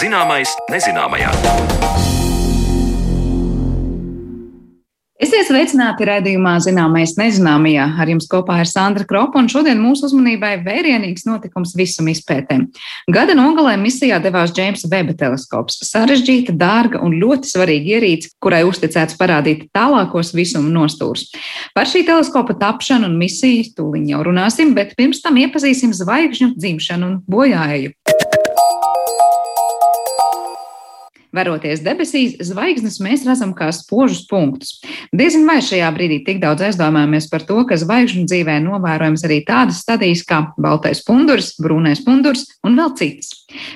Zināmais nezināmajā. Esiet sveicināti raidījumā Zināmais nezināmajā. Ar jums kopā ir Sandra Kropa, un šodien mūsu uzmanībai vērienīgs notikums visuma izpētēm. Gada nogalē misijā devās Džeimsa Veba teleskops. Sarežģīta, dārga un ļoti svarīga ierīce, kurai uzticēts parādīt tālākos visuma nostūrus. Par šī teleskopa tapšanu un misiju tūliņ jau runāsim, bet pirms tam iepazīsim zvaigžņu dzimšanu un bojāju. Veroties debesīs, zvaigznes mēs redzam kā spožus punktus. Diezin vai šajā brīdī tik daudz aizdomājamies par to, ka zvaigžņu dzīvē novērojams arī tādas stadijas kā baltais punduris, brūnais punduris un vēl citas.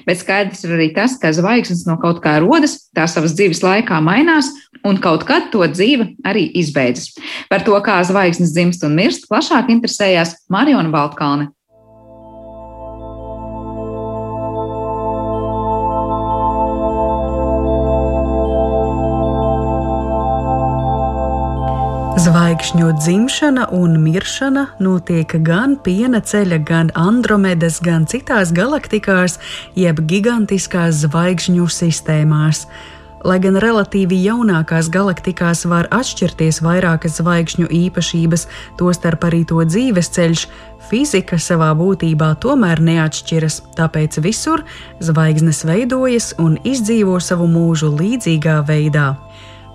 Bet skaidrs ir arī tas, ka zvaigznes no kaut kā rodas, tā savas dzīves laikā mainās, un kaut kad to dzīve arī izbeidzas. Par to, kā zvaigznes dzimst un mirst, plašāk interesējās Mariona Baltkalne. Zvaigžņu dzimšana un miršana notiek gan piena ceļa, gan Andromedas, gan citās galaktikās, jeb gigantiskās zvaigžņu sistēmās. Lai gan relatīvi jaunākās galaktikās var atšķirties vairākas zvaigžņu īpašības, tostarp arī to dzīves ceļš, fizika savā būtībā tomēr neatšķiras, tāpēc visur zvaigznes veidojas un izdzīvo savu mūžu līdzīgā veidā.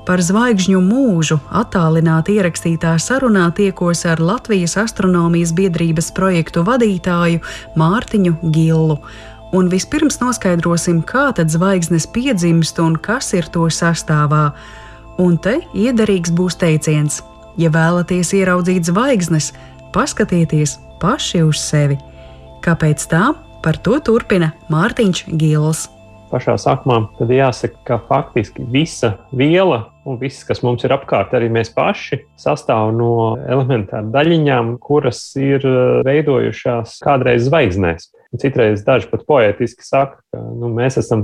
Par zvaigžņu mūžu attālināti ierakstītā sarunā tiekos ar Latvijas astronomijas biedrības projektu vadītāju Mārtiņu Gillu. Un vispirms noskaidrosim, kā tad zvaigznes piedzimst un kas ir to sastāvā. Un te iederīgs būs teiciens: ja vēlaties ieraudzīt zvaigznes, paskatieties paši uz sevi. Kāpēc tā? Par to turpina Mārtiņš Gils pašā sākumā, tad jāsaka, ka faktiski visa viela un viss, kas mums ir apkārt, arī mēs paši, sastāv no elementārām daļiņām, kuras ir eh, veidojušās kādreiz zvaigznēs. Un citreiz daži pat poetiski saka, ka nu, mēs esam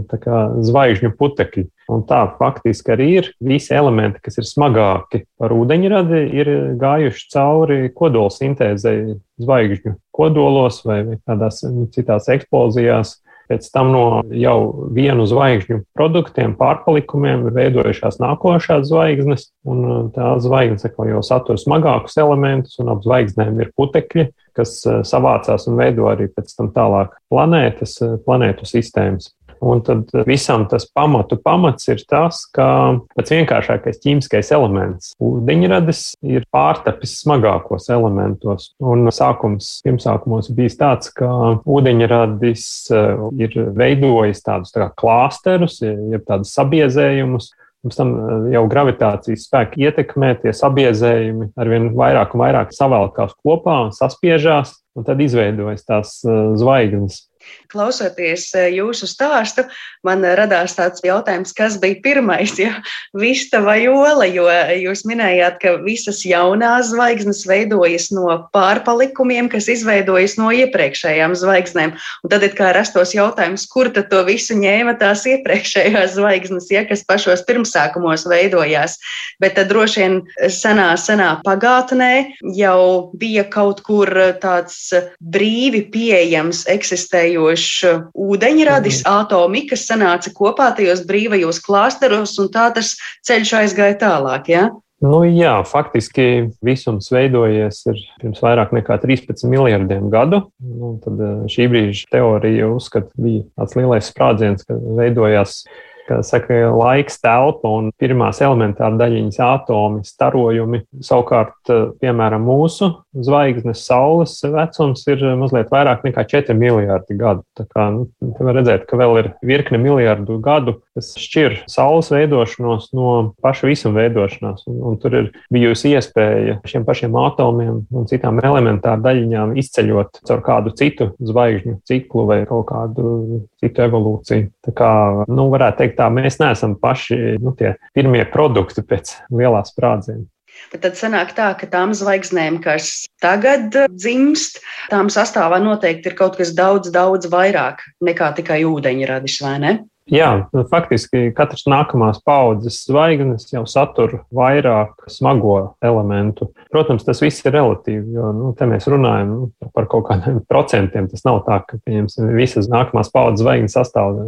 zvaigžņu putekļi. Un tā faktiski arī ir. Visi elementi, kas ir smagāki par ūdeņradi, ir gājuši cauri kodola sintēzei zvaigžņu kodolos vai kādās citās eksplozijās. Pēc tam no jau vienu zvaigžņu produktiem, pārpalikumiem ir veidojušās nākošās zvaigznes, un uh, tās zvaigznes jau satur smagākus elementus, un ap zvaigznēm ir putekļi, kas uh, savācās un veido arī pēc tam tālāk planētas, uh, planētu sistēmas. Un tad visam tas pamatu pamats ir tas, ka pats vienkāršākais ķīmiskais elements - ūdeņradis ir pārtapis smagākos elementos. Un sākums, pirmsākumos bija tāds, ka ūdeņradis eh, ir veidojis tādus tā klāsterus, jeb tādus sabiezējumus, Pirms tam eh, jau gravitācijas spēki ietekmē, tie sabiezējumi arvien vairāk un vairāk savēlkās kopā un saspiežās, un tad izveidojas tās eh, zvaigznes. Klausoties e, jūsu stāstu, man radās tāds jautājums, kas bija pirmais, ja vista vai ola, jo jūs minējāt, ka visas jaunās zvaigznes veidojas no pārpalikumiem, kas izveidojas no iepriekšējām zvaigznēm. Un tad ir kā rastos jautājums, kur tad to visu ņēma tās iepriekšējās zvaigznes, ja kas pašos pirmsākumos veidojās. Bet tad droši vien senā, senā pagātnē jau bija kaut kur tāds brīvi pieejams, eksistējošs vibrējošs ūdeņradis, mm. atomi, kas sanāca kopā tajos brīvajos klāsteros, un tā tas ceļš aizgāja tālāk. Ja? Nu, jā, faktiski visums veidojies pirms vairāk nekā 13 miljardiem gadu. Nu, tad eh, šī brīža teorija uzskata, bija tāds lielais sprādziens, ka veidojās kā saka, laiks, telpa un pirmās elementāra daļiņas atomi, starojumi. Savukārt, eh, piemēram, mūsu zvaigznes Saules vecums ir mazliet vairāk nekā 4 miljardi gadu. Tā kā nu, var redzēt, ka vēl ir virkne miljardu gadu, kas šķir Saules veidošanos no paša visuma veidošanās. Un, un tur ir bijusi iespēja šiem pašiem atomiem un citām elementāra daļiņām izceļot caur kādu citu zvaigžņu ciklu vai kaut kādu citu evolūciju. Tā kā, nu, varētu teikt, tā mēs neesam paši nu, tie pirmie produkti pēc lielā sprādziena. Bet tad sanāk tā, ka tām zvaigznēm, kas tagad dzimst, tām sastāvā noteikti ir kaut kas daudz, daudz vairāk nekā tikai ūdeņradis, vai ne? Jā, faktiski katrs nākamās paudzes zvaigznes jau satur vairāk smago elementu. Protams, tas viss ir relatīvi, jo nu, te mēs runājam nu, par kaut kādiem procentiem. Tas nav tā, ka visas nākamās paudzes zvaigznes sastāv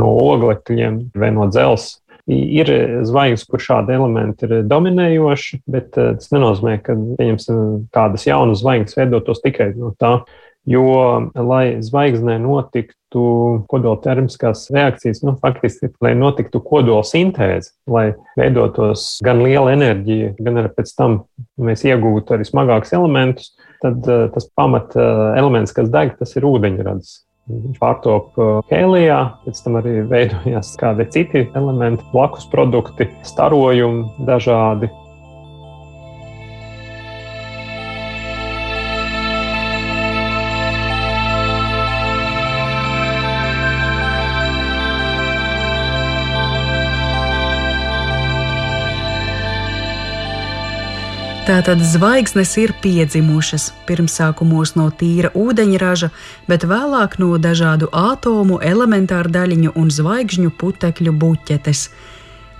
no oglekļiem vai no dzelzceļa. Ir zvaigznes, kur šādi elementi ir dominējoši, bet tas nenozīmē, ka kādas jaunas zvaigznes veidotos tikai no tā. Jo, lai zvaigznē notiktu kodoltermiskās reakcijas, nu, faktiski, lai notiktu kodola sintēze, lai veidotos gan liela enerģija, gan arī pēc tam mēs iegūtu arī smagākus elementus, tad uh, tas pamat uh, elements, kas deg, tas ir ūdeņradis. Viņš pārtop hēlijā, pēc tam arī veidojās kādi citi elementi, blakus produkti, starojumi dažādi. Tātad zvaigznes ir piedzimušas pirmsākumos no tīra ūdeņraža, bet vēlāk no dažādu atomu, elementāru daļiņu un zvaigžņu putekļu buķetes.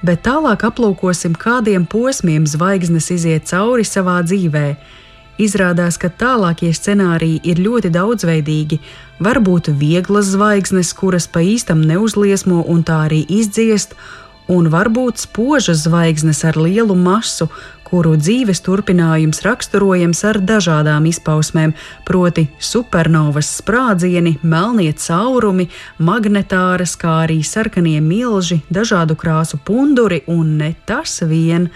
Bet tālāk aplūkosim, kādiem posmiem zvaigznes iziet cauri savā dzīvē. Izrādās, ka tālākie scenāriji ir ļoti daudzveidīgi. Var būt vieglas zvaigznes, kuras pa īstam neuzliesmo un tā arī izdziest, un varbūt spožas zvaigznes ar lielu masu, kuru dzīves turpinājums raksturojams ar dažādām izpausmēm, proti supernovas sprādzieni, melnie caurumi, magnetāras, kā arī sarkanie milži, dažādu krāsu punduri un ne tas vien.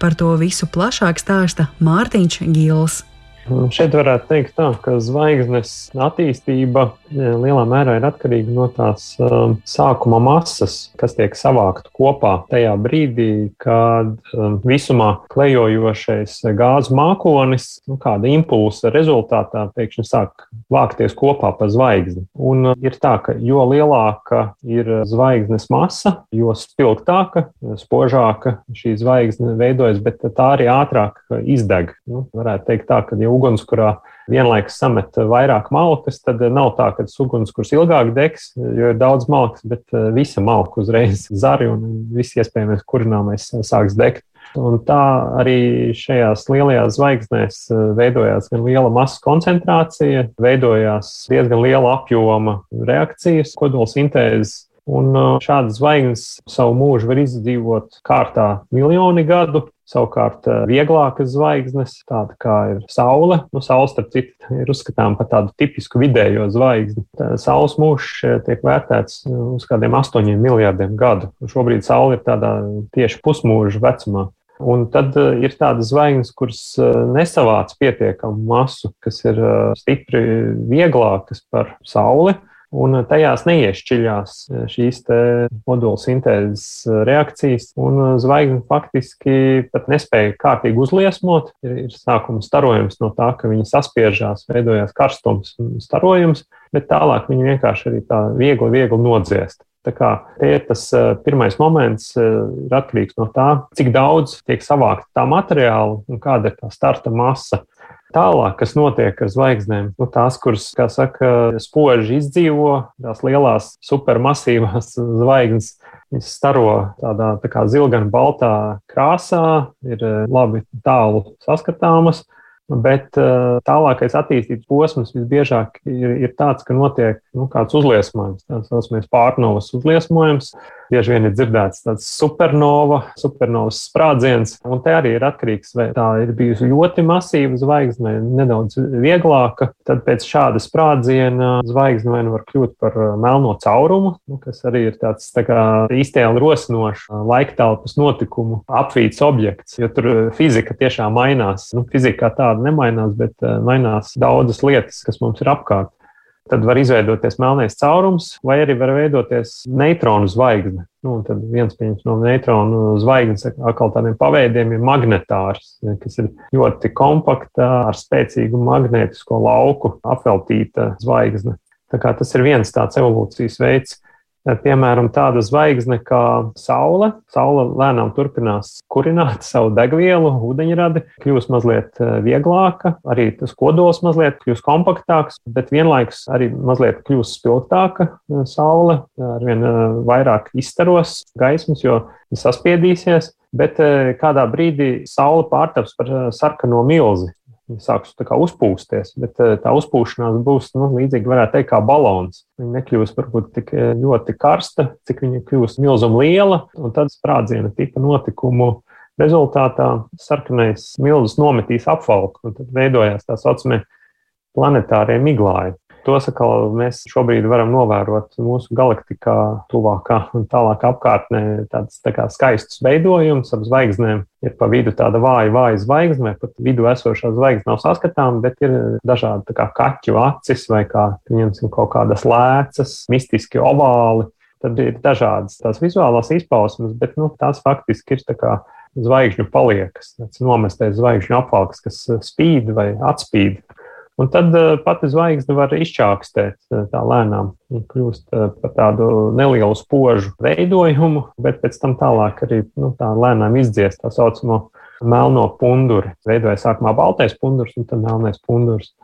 Par to visu plašāk stāsta Mārtiņš Gils. Šeit varētu teikt, tā, ka zvaigznes attīstība lielā mērā ir atkarīga no tās um, sākuma masas, kas tiek savākta kopā tajā brīdī, kad um, visumā klejojošais gāzu mākonis, nu, kāda impulsa rezultātā, pēkšņi sāk vākties kopā pa zvaigzni. Un uh, ir tā, ka jo lielāka ir zvaigznes masa, jo spilgtāka, spožāka šī zvaigzne veidojas, bet tā arī ātrāk izdeg. Nu, varētu teikt tā, ka jau ugunskurā vienlaikus samet vairāk malkas, tad nav tā, ka tas ugunskurs ilgāk degs, jo ir daudz malkas, bet eh, visa malka uzreiz zari un viss iespējamais kurināmais sāks degt. Un tā arī šajās lielajās zvaigznēs eh, veidojās gan liela masas koncentrācija, veidojās diezgan liela apjoma reakcijas, kodolsintēzes Un šādas zvaigznes savu mūžu var izdzīvot kārtā miljoni gadu. Savukārt, uh, vieglākas zvaigznes, tāda kā ir Saule, nu, Saule, starp citu, ir uzskatāms par tādu tipisku vidējo zvaigzni. Saules mūžs uh, tiek vērtēts uz kādiem astoņiem miljardiem gadu. Šobrīd Saule ir tādā tieši pusmūža vecumā. Un tad ir tādas zvaigznes, kuras nesavāc pietiekamu masu, kas ir stipri vieglākas par Sauli un tajās neiešķiļās šīs modulu sintēzes reakcijas, un zvaigzne faktiski pat nespēja kārtīgi uzliesmot. Ir, ir sākuma starojums no tā, ka viņi saspiežās, veidojās karstums un starojums, bet tālāk viņi vienkārši arī tā viegli, viegli nodziest. Tā kā te ir tas pirmais moments, ir atkarīgs no tā, cik daudz tiek savākta tā materiāla un kāda ir tā starta masa. Tālāk, kas notiek ar zvaigznēm, nu, tās, kuras, kā saka, spoži izdzīvo, tās lielās supermasīvās zvaigznes, viņas staro tādā tā kā zilgana baltā krāsā, ir labi tālu saskatāmas. Bet uh, tālākais attīstības posms visbiežāk ir, ir tāds, ka notiek nu, kāds uzliesmojums, tāds saucamais pārnovas uzliesmojums. Bieži vien ir dzirdēts tāds supernova, supernovas sprādziens, un te arī ir atkarīgs, vai tā ir bijusi ļoti masīva zvaigzne, nedaudz vieglāka. Tad pēc šāda sprādziena zvaigzne vai nu var kļūt par uh, melno caurumu, nu, kas arī ir tāds tā kā iztēli rosinošs uh, laiktelpas notikumu apvīts objekts, jo tur fizika tiešām mainās. Nu, fizika kā tāda nemainās, bet uh, mainās daudzas lietas, kas mums ir apkārt tad var izveidoties melnais caurums, vai arī var veidoties neitronu zvaigzne. Nu, tad viens no neitronu zvaigznes atkal tādiem paveidiem ir magnetārs, kas ir ļoti kompakta, ar spēcīgu magnētisko lauku apveltīta zvaigzne. Tas ir viens tāds evolūcijas veids. Piemēram, tāda zvaigzne kā Saule. Saule lēnām turpinās kurināt savu degvielu, ūdeņradi, kļūst mazliet vieglāka, arī tas kodols mazliet kļūst kompaktāks, bet vienlaikus arī mazliet kļūst spilgtāka. Saule arvien vairāk izstaros gaismas, jo saspiedīsies, bet kādā brīdī Saule pārtaps par sarkano milzi. Sāks uzpūsties, bet eh, tā uzpūšanās būs nu, līdzīga, varētu teikt, kā balons. Viņa nekļūs varbūt tik eh, ļoti karsta, cik viņa kļūs milzuma liela, un tad sprādziena tipa notikumu rezultātā sarkanais milzis nometīs apvalku, un tad veidojās tā saucamie planetārie miglāji. Tos atkal mēs šobrīd varam novērot mūsu galaktikā, tuvākā un tālākā apkārtnē. Tāds tā kā skaists veidojums ap zvaigznēm. Ir pa vidu tāda vāja, vāja zvaigzne, pat vidū esošā zvaigzne nav saskatāma, bet ir dažādi kā kaķu acis vai kā, pieņemsim, kaut kādas lēcas, mistiski ovāli. Tad ir dažādas tās vizuālās izpausmes, bet nu, tās faktiski ir tā kā zvaigžņu paliekas, tāds nomestais zvaigžņu apvalks, kas spīd vai atspīd. Un tad uh, pati zvaigzne var izčākstēt uh, tā lēnām, kļūst uh, par tādu nelielu spožu veidojumu, bet pēc tam tālāk arī nu, tā lēnām izdziest tā saucamo melno punduri. Veidojas sākumā baltais pundurs un tad melnais pundurs.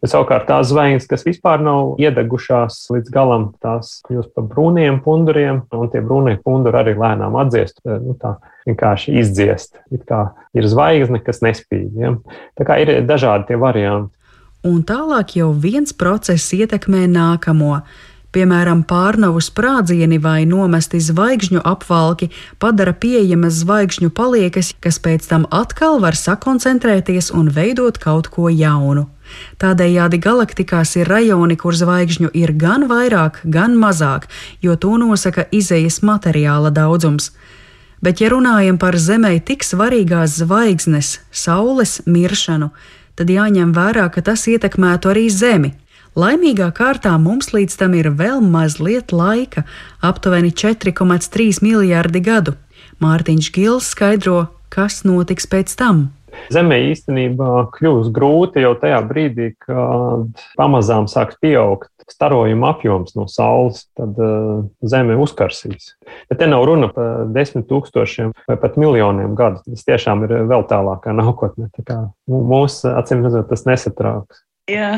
Bet savukārt tās zvaigznes, kas vispār nav iedegušās līdz galam, tās kļūst par brūniem punduriem, un tie brūnie punduri arī lēnām atdziest. Nu, tā vienkārši izdziest. It kā ir zvaigzne, kas nespīd. Ja? Tā kā ir dažādi tie varianti un tālāk jau viens process ietekmē nākamo. Piemēram, pārnavu sprādzieni vai nomesti zvaigžņu apvalki padara pieejamas zvaigžņu paliekas, kas pēc tam atkal var sakoncentrēties un veidot kaut ko jaunu. Tādējādi galaktikās ir rajoni, kur zvaigžņu ir gan vairāk, gan mazāk, jo to nosaka izējas materiāla daudzums. Bet, ja runājam par Zemē tik svarīgās zvaigznes, Saules miršanu, tad jāņem vērā, ka tas ietekmētu arī Zemi. Laimīgā kārtā mums līdz tam ir vēl mazliet laika - aptuveni 4,3 miljardi gadu. Mārtiņš Gils skaidro, kas notiks pēc tam. Zemē īstenībā kļūs grūti jau tajā brīdī, kad pamazām sāks pieaugt starojuma apjoms no Saules, tad uh, Zeme uzkarsīs. Bet te nav runa par desmit tūkstošiem vai pat miljoniem gadu. Tas tiešām ir vēl tālākā nākotnē. Tā kā mūsu acīm redzot, tas nesatrauks. Jā.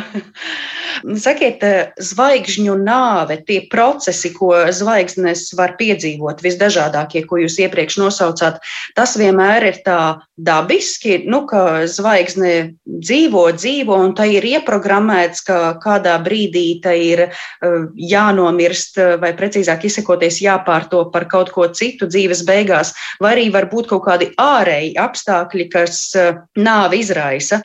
Sakiet, eh, zvaigžņu nāve, tie procesi, ko zvaigznes var piedzīvot, visdažādākie, ko jūs iepriekš nosaucāt, tas vienmēr ir tā dabiski, nu, ka zvaigzne dzīvo, dzīvo, un tai ir ieprogrammēts, ka kādā brīdī tai ir eh, jānomirst, vai precīzāk izsakoties, jāpārto par kaut ko citu dzīves beigās, vai arī var būt kaut kādi ārēji apstākļi, kas eh, nāvi izraisa.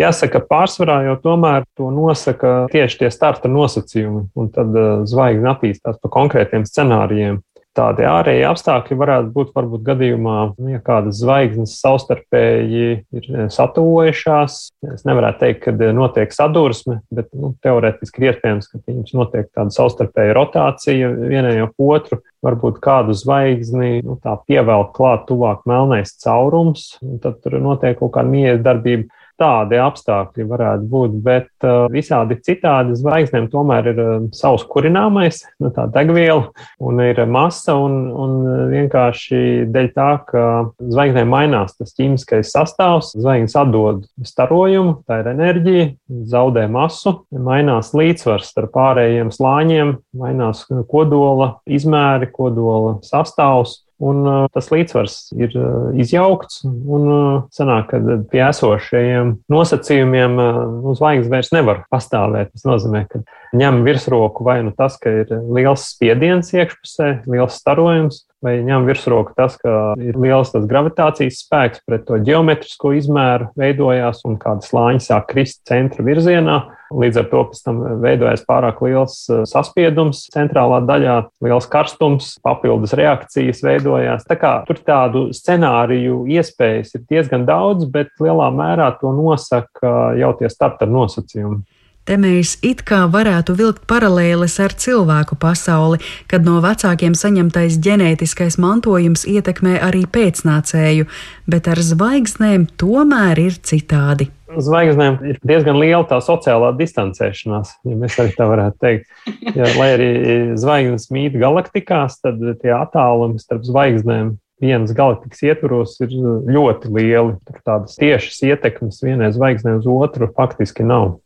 Jāsaka, pārsvarā jau tomēr to nosaka tieši tie starta nosacījumi, un tad uh, zvaigzne attīstās pa konkrētiem scenārijiem. Tādi ārēji apstākļi varētu būt varbūt gadījumā, nu, ja kādas zvaigznes savstarpēji ir eh, satuvojušās. Es nevarētu teikt, ka eh, notiek sadursme, bet nu, teorētiski ir iespējams, ka viņas notiek tāda savstarpēja rotācija vienai ap otru. Varbūt kādu zvaigzni nu, pievelk klāt tuvāk melnais caurums, un tad tur notiek kaut kāda miedarbība tādi apstākļi varētu būt, bet uh, visādi citādi zvaigznēm tomēr ir uh, savs kurināmais, nu, tā degviela un ir masa, un, un vienkārši dēļ tā, ka zvaigznēm mainās tas ķīmiskais sastāvs, zvaigznes atdod starojumu, tā ir enerģija, zaudē masu, mainās līdzsvars starp pārējiem slāņiem, mainās kodola izmēri, kodola sastāvs. Un tas līdzsvars ir izjaukts, un sanāk, ka pie esošajiem nosacījumiem nu, zvaigznes vairs nevar pastāvēt. Tas nozīmē, ka ņem virsroku vai nu tas, ka ir liels spiediens iekšpusē, liels starojums, vai ņem virsroku tas, ka ir liels gravitācijas spēks pret to geometrisko izmēru veidojās un kāda slāņa sāk krist centra virzienā. Līdz ar to pēc tam veidojas pārāk liels eh, saspiedums centrālā daļā, liels karstums, papildus reakcijas veidojās. Tā kā tur tādu scenāriju iespējas ir diezgan daudz, bet lielā mērā to nosaka jau tie starta nosacījumi. Te mēs it kā varētu vilkt paralēles ar cilvēku pasauli, kad no vecākiem saņemtais ģenētiskais mantojums ietekmē arī pēcnācēju, bet ar zvaigznēm tomēr ir citādi zvaigznēm ir diezgan liela tā sociālā distancēšanās, ja mēs arī tā varētu teikt. Ja, lai arī zvaigznes mīt galaktikās, tad tie attālumi starp zvaigznēm vienas galaktikas ietvaros ir ļoti lieli. Tur tādas tiešas ietekmes vienai zvaigznei uz otru faktiski nav.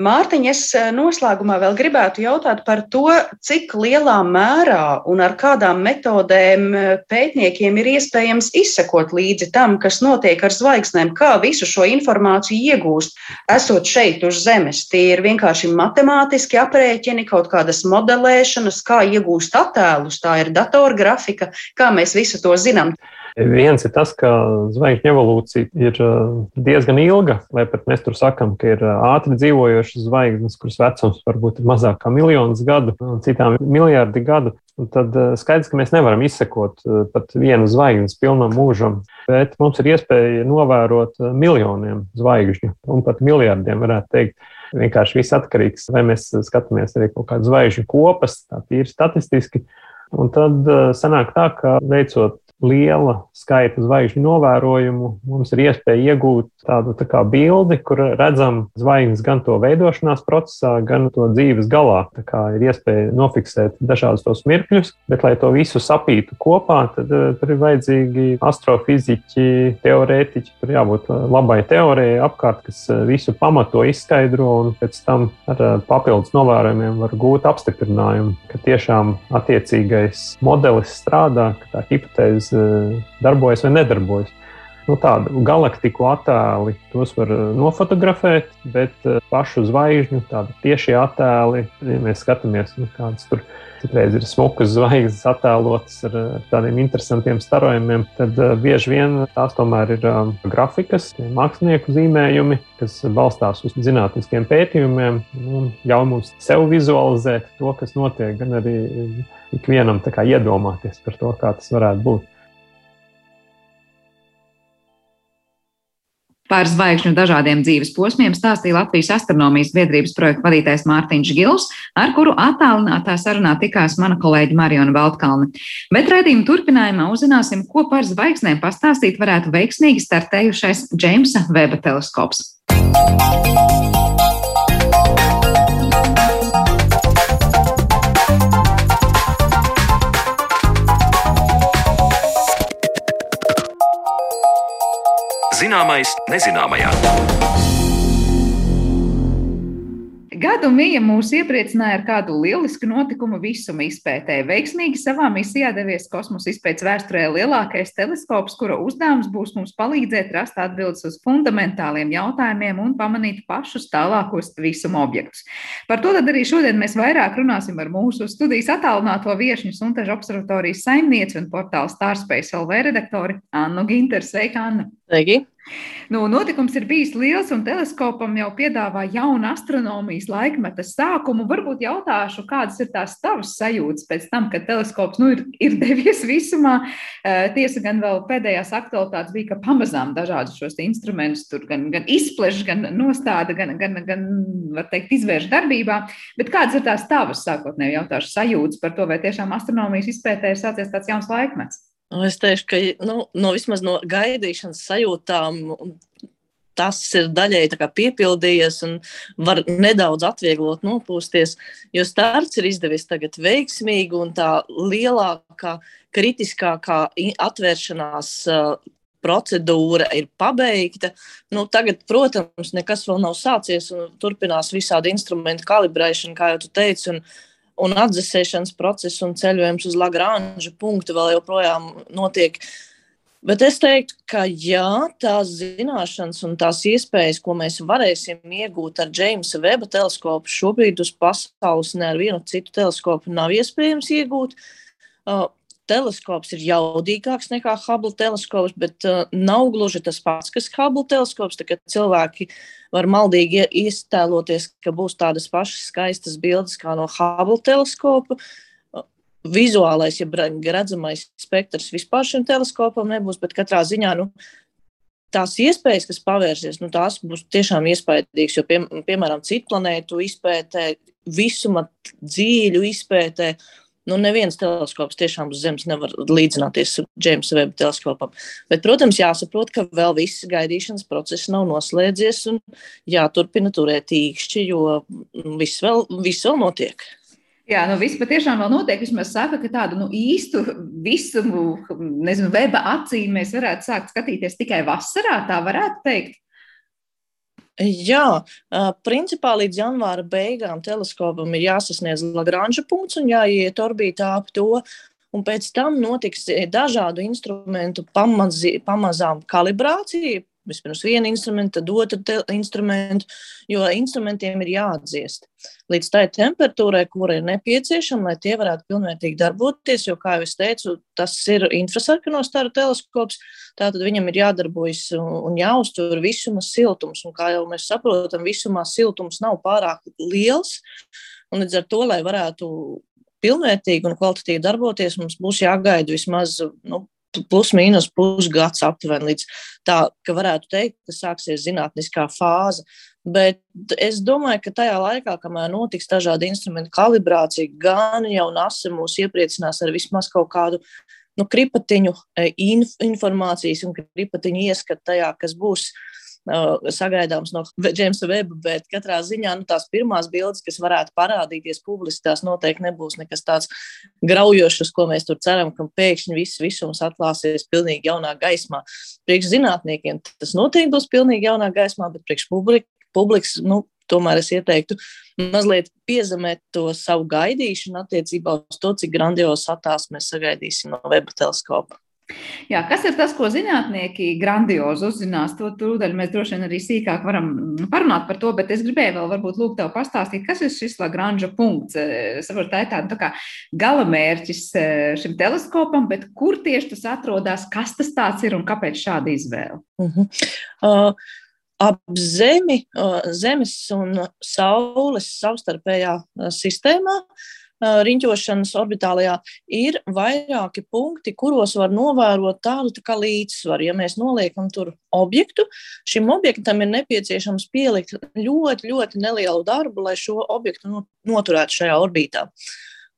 Mārtiņ, es eh, noslēgumā vēl gribētu jautāt par to, cik lielā mērā un ar kādām metodēm eh, pētniekiem ir iespējams izsekot līdzi tam, kas notiek ar zvaigznēm, kā visu šo informāciju iegūst, esot šeit uz Zemes. Tie ir vienkārši matemātiski aprēķini, kaut kādas modelēšanas, kā iegūst attēlus, tā ir datorgrafika, kā mēs visu to zinām. Viens ir tas, ka zvaigžņu evolūcija ir uh, diezgan ilga, lai pat mēs tur sakām, ka ir uh, ātri dzīvojošas zvaigznes, kuras vecums varbūt ir mazāk kā miljonus gadu, un citām miljardi gadu. Tad uh, skaidrs, ka mēs nevaram izsekot pat vienu zvaigznes pilnam mūžam, bet mums ir iespēja novērot miljoniem zvaigžņu un pat miljardiem, varētu teikt. Vienkārši viss atkarīgs, vai mēs skatāmies arī kaut kādas zvaigžņu kopas, tā tīri statistiski. Un tad sanāk tā, ka veicot liela skaita zvaigžņu novērojumu, mums ir iespēja iegūt tādu tā bildi, kur redzam zvaigznes gan to veidošanās procesā, gan to dzīves galā. Tā kā ir iespēja nofiksēt dažādus tos mirkļus, bet, lai to visu sapītu kopā, tad uh, tur ir vajadzīgi astrofiziķi, teorētiķi. Tur jābūt labai teorijai apkārt, kas eh, visu pamato, izskaidro un pēc tam ar papildus novērojumiem var gūt apstiprinājumu, ka tiešām attiecīgais modelis strādā, ka tā hipotēze Eh, darbojas vai nedarbojas. Nu, tādu galaktiku attēli tos var eh, nofotografēt, bet eh, pašu zvaigžņu tādu tiešie attēli, ja mēs skatāmies, nu, kādas tur citreiz ir smukas zvaigznes attēlotas ar, tādiem interesantiem starojumiem, tad bieži vien tās tomēr ir grafikas, mākslinieku zīmējumi, kas balstās uz zinātniskiem pētījumiem un ļauj mums sev vizualizēt to, kas notiek, gan arī ikvienam iedomāties par to, kā tas varētu būt. Par zvaigžņu dažādiem dzīves posmiem stāstīja Latvijas astronomijas biedrības projekta vadītājs Mārtiņš Gils, ar kuru attālinātā sarunā tikās mana kolēģa Mariona Valtkalne. Bet raidījuma turpinājumā uzzināsim, ko par zvaigznēm pastāstīt varētu veiksmīgi startējušais Džeimsa Veba teleskops. Zināmais nezināmajā. Gadu Mija mūs iepriecināja ar kādu lielisku notikumu visuma izpētē. Veiksmīgi savā misijā devies kosmosa izpētes vēsturē lielākais teleskops, kura uzdevums būs mums palīdzēt rast atbildes uz fundamentāliem jautājumiem un pamanīt pašus tālākos visuma objektus. Par to arī šodien mēs vairāk runāsim ar mūsu studijas attālināto viešņu Suntažu observatorijas saimnieci un portāla Starspace LV redaktori Annu Ginteru. Sveika, Anna! Sveiki! Nu, notikums ir bijis liels, un teleskopam jau piedāvā jaunu astronomijas laikmeta sākumu. Varbūt jautāšu, kādas ir tās tavas sajūtas pēc tam, kad teleskops nu, ir, ir devies visumā. Eh, tiesa gan vēl pēdējās aktualitātes bija, ka pamazām dažādus šos instrumentus tur gan, gan izpleš, gan nostāda, gan, gan, gan var teikt, izvērš darbībā. Bet kādas ir tās tavas sākotnēji jautāšu sajūtas par to, vai tiešām astronomijas izpētē ir sācies tāds jauns laikmets? Nu, es teikšu, ka nu, no vismaz no gaidīšanas sajūtām tas ir daļai piepildījies un var nedaudz atvieglot nopūsties, jo starts ir izdevies tagad veiksmīgi un tā lielākā, kritiskākā atvēršanās procedūra ir pabeigta. Nu, tagad, protams, nekas vēl nav sācies un turpinās visādi instrumentu kalibrēšana, kā jau tu teici. Un, un atdzesēšanas process un ceļojums uz Lagranža punktu vēl joprojām notiek. Bet es teiktu, ka jā, tās zināšanas un tās iespējas, ko mēs varēsim iegūt ar Džeimsa Veba teleskopu, šobrīd uz pasaules ne ar vienu citu teleskopu nav iespējams iegūt. Uh, teleskops ir jaudīgāks nekā Hubble teleskops, bet uh, nav gluži tas pats, kas Hubble teleskops. Cilvēki var maldīgi iztēloties, ka būs tādas pašas skaistas bildes kā no Hubble teleskopa. Vizuālais, ja redzamais spektrs vispār šim teleskopam nebūs, bet katrā ziņā nu, tās iespējas, kas pavērsies, nu, tās būs tiešām iespaidīgas. Jo, pie, piemēram, citu planētu izpētē, visuma dziļu izpētē, nu, neviens teleskops tiešām uz Zemes nevar līdzināties Džeimsa Veba teleskopam. Bet, protams, jāsaprot, ka vēl viss gaidīšanas process nav noslēdzies un jāturpina turēt īkšķi, jo nu, viss vēl, viss vēl notiek. Jā, nu viss patiešām vēl notiek. Vismaz saka, ka tādu nu, īstu visumu, nezinu, weba acīm mēs varētu sākt skatīties tikai vasarā, tā varētu teikt. Jā, principā līdz janvāra beigām teleskopam ir jāsasniedz Lagranža punkts un jāiet orbītā ap to. Un pēc tam notiks dažādu instrumentu pamazi, pamazām kalibrācija, Vispirms vienu instrumentu, tad otru instrumentu, jo instrumentiem ir jāatdziest līdz tai temperatūrai, kura ir nepieciešama, lai tie varētu pilnvērtīgi darboties. Jo, kā jau es teicu, tas ir infrasarkano staru teleskops, tātad viņam ir jādarbojas un jāuztur visuma siltums. Un, kā jau mēs saprotam, visumā siltums nav pārāk liels. Un līdz ar to, lai varētu pilnvērtīgi un kvalitatīvi darboties, mums būs jāgaida vismaz nu, plus mīnus pusgads aptuveni līdz tā, ka varētu teikt, ka sāksies zinātniskā fāze. Bet es domāju, ka tajā laikā, kamēr notiks dažādi instrumentu kalibrācija, gan jau NASA mūs iepriecinās ar vismaz kaut kādu nu, kripatiņu e, inf informācijas un kripatiņu ieskatu tajā, kas būs sagaidāms no Džeimsa Veba, bet katrā ziņā nu, tās pirmās bildes, kas varētu parādīties publiski, tās noteikti nebūs nekas tāds graujošs, ko mēs tur ceram, ka pēkšņi viss visums atklāsies pilnīgi jaunā gaismā. Priekš zinātniekiem tas noteikti būs pilnīgi jaunā gaismā, bet priekš publika, publikas, nu, tomēr es ieteiktu mazliet piezemēt to savu gaidīšanu attiecībā uz to, cik grandios attēls mēs sagaidīsim no weba teleskopa. Jā, kas ir tas, ko zinātnieki grandiozi uzzinās? To tūdaļ mēs droši vien arī sīkāk varam parunāt par to, bet es gribēju vēl varbūt lūgt tev pastāstīt, kas ir šis Lagranža punkts. Es saprotu, tā ir tāda tā kā galamērķis e, šim teleskopam, bet kur tieši tas atrodas, kas tas tāds ir un kāpēc šāda izvēle? Uh -huh. uh, ap Zemi, uh, Zemes un Saules savstarpējā sistēmā uh, riņķošanas orbitālajā, ir vairāki punkti, kuros var novērot tādu tā kā līdzsvaru. Ja mēs noliekam tur objektu, šim objektam ir nepieciešams pielikt ļoti, ļoti nelielu darbu, lai šo objektu noturētu šajā orbītā.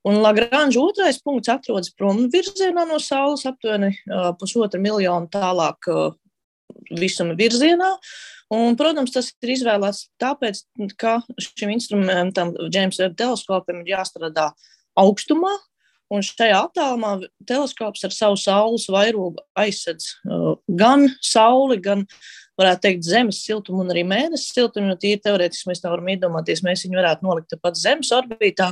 Un Lagrange otrais punkts atrodas prom virzienā no Saules, aptuveni pusotra miljonu tālāk visuma virzienā. Un, protams, tas ir izvēlēts tāpēc, ka šim instrumentam, James Webb teleskopam, ir jāstrādā augstumā. Un šajā attālumā teleskops ar savu saules vairogu aizsedz uh, gan sauli, gan varētu teikt, zemes siltumu un arī mēnesis siltumu. Jo tīri teorētiski mēs nevaram iedomāties, mēs viņu varētu nolikt pat zemes orbītā.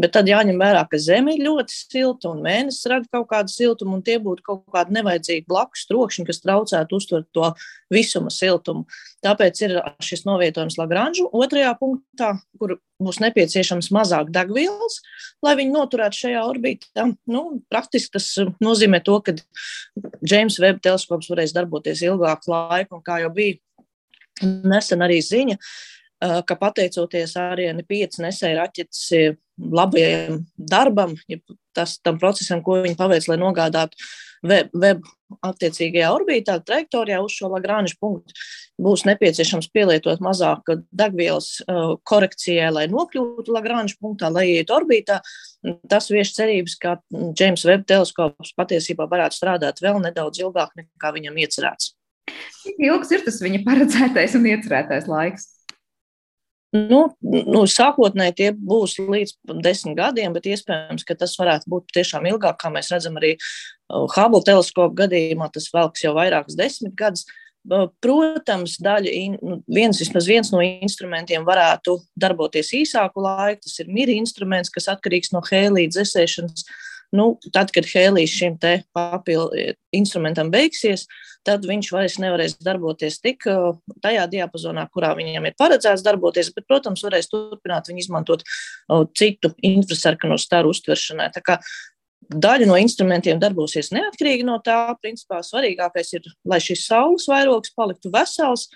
Bet tad jāņem vērā, ka Zeme ir ļoti silta un mēnesis rada kaut kādu siltumu, un tie būtu kaut kādi nevajadzīgi blakus trokšņi, kas traucētu uztvert to visuma siltumu. Tāpēc ir šis novietojums Lagranžu otrajā punktā, kur būs nepieciešams mazāk degvielas, lai viņi noturētu šajā orbītā. Nu, praktiski tas nozīmē to, ka James Webb teleskops varēs darboties ilgāku laiku, un kā jau bija nesen arī ziņa, ka pateicoties Ariane 5 nesēja raķetes labajam darbam, ja tas tam procesam, ko viņi paveic, lai nogādātu web, web attiecīgajā orbītā, trajektorijā uz šo Lagrange punktu, būs nepieciešams pielietot mazāk degvielas uh, korekcijai, lai nokļūtu Lagrange punktā, lai ietu orbītā. Tas vieš cerības, ka James Webb teleskops patiesībā varētu strādāt vēl nedaudz ilgāk nekā viņam iecerēts. Cik ilgs ir tas viņa paredzētais un iecerētais laiks? Nu, nu, sākotnēji tie būs līdz desmit gadiem, bet iespējams, ka tas varētu būt tiešām ilgāk, kā mēs redzam arī uh, Hubble teleskopu gadījumā, tas velks jau vairākus desmit gadus. Protams, daļa, nu, viens, viens no instrumentiem varētu darboties īsāku laiku. Tas ir miri instruments, kas atkarīgs no hēlītes dzēsēšanas. Nu, tad, kad hēlijas šim te papildu instrumentam beigsies, tad viņš vairs nevarēs darboties tik uh, tajā diapazonā, kurā viņam ir paredzēts darboties, bet, protams, varēs turpināt viņu izmantot uh, citu infrasarkanu staru uztveršanai. Tā kā daļa no instrumentiem darbosies neatkarīgi no tā. Principā svarīgākais ir, lai šis saules vairogs paliktu vesels,